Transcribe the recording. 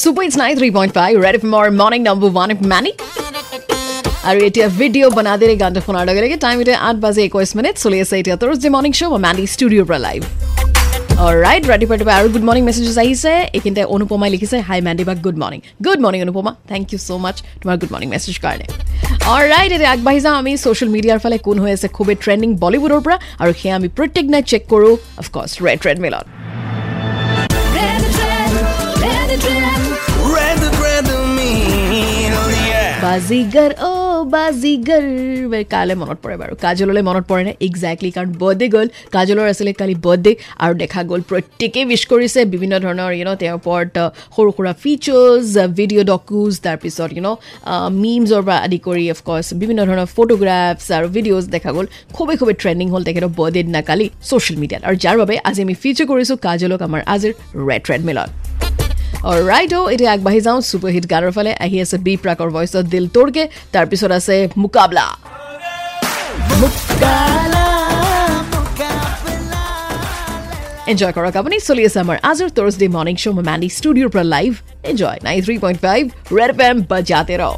Three point five Red F মৰ morning number one F money আৰু এতিয়া video বনাদেৰে গানটো শুনাৰ লগে লগে টাইম এতিয়া আঠ বাজি একৈছ মিনিট চলি আছে এতিয়া তৰজ মৰ্ণিং শ্ব' মেণ্ডি ষ্টুডিঅ'ৰ পৰা লাইভ ৰাইট ৰাতিপুৱা ৰাতিপুৱা আৰু গুড মৰ্ণিং মেছেজেছ আহিছে এইখিনিতে অনুপমাই লিখিছে হাই মেণ্ডি বা good morning good morning Anupama thank you so' much তোমাৰ গুড মৰ্ণিং মেছেজ কাৰণে ৰাইট এতিয়া আগবাঢ়ি যাওঁ আমি ছ'চিয়েল মিডিয়াৰ ফালে কোন হৈ আছে খুবেই ট্ৰেণ্ডিং বলিউডৰ পৰা আৰু সেয়া আমি প্ৰত্যেক দিনাই চেক কৰোঁ of course red trade Baazigar অ' বাজিগাৰ। কালৈ মনত পৰে বাৰু। কাজললৈ মনত পৰে নে? একজেক্টলি কাৰণ বাৰ্থডে গ'ল। কাজলৰ আছিলে কালি বাৰ্থডে আৰু দেখা গ'ল প্ৰত্যেকেই উইচ কৰিছে। বিভিন্ন ধৰণৰ ইউন' তেওঁৰ ওপৰত সৰু সুৰা ফিচাৰ্ছ ভিডিঅ' ডকুজ তাৰপিছত ইউন' মিমছৰ পৰা আদি কৰি অফক'ৰ্ছ বিভিন্ন ধৰণৰ ফটোগ্ৰাফছ আৰু ভিডিঅ'জ দেখা গ'ল। খুবেই খুবেই ট্ৰেণ্ডিং হ'ল তেখেতৰ বাৰ্থডে দিনা কালি ছ'চিয়েল মিডিয়াত আৰু যাৰ বাবে আজি আমি ফিচাৰ কৰিছোঁ কাজলক আমাৰ আজিৰ ৰেড ৰেড মিলত ৰাইট অ' এতিয়া আগবাঢ়ি যাওঁ ছুপাৰ হিট গানৰ ফালে। আহি আছে বি প্ৰাকৰ ভইচত দিল তোৰকে তাৰপিছত আছে মুকাবলা। এনজয় কৰক আপুনি চলি আছে আমাৰ আজিৰ থাৰ্ছডে মৰ্ণিং শ্ব' মেণ্ডি ষ্টুডিঅ'ৰ পৰা live enjoy nine three point five Red M বাজাতে ৰহ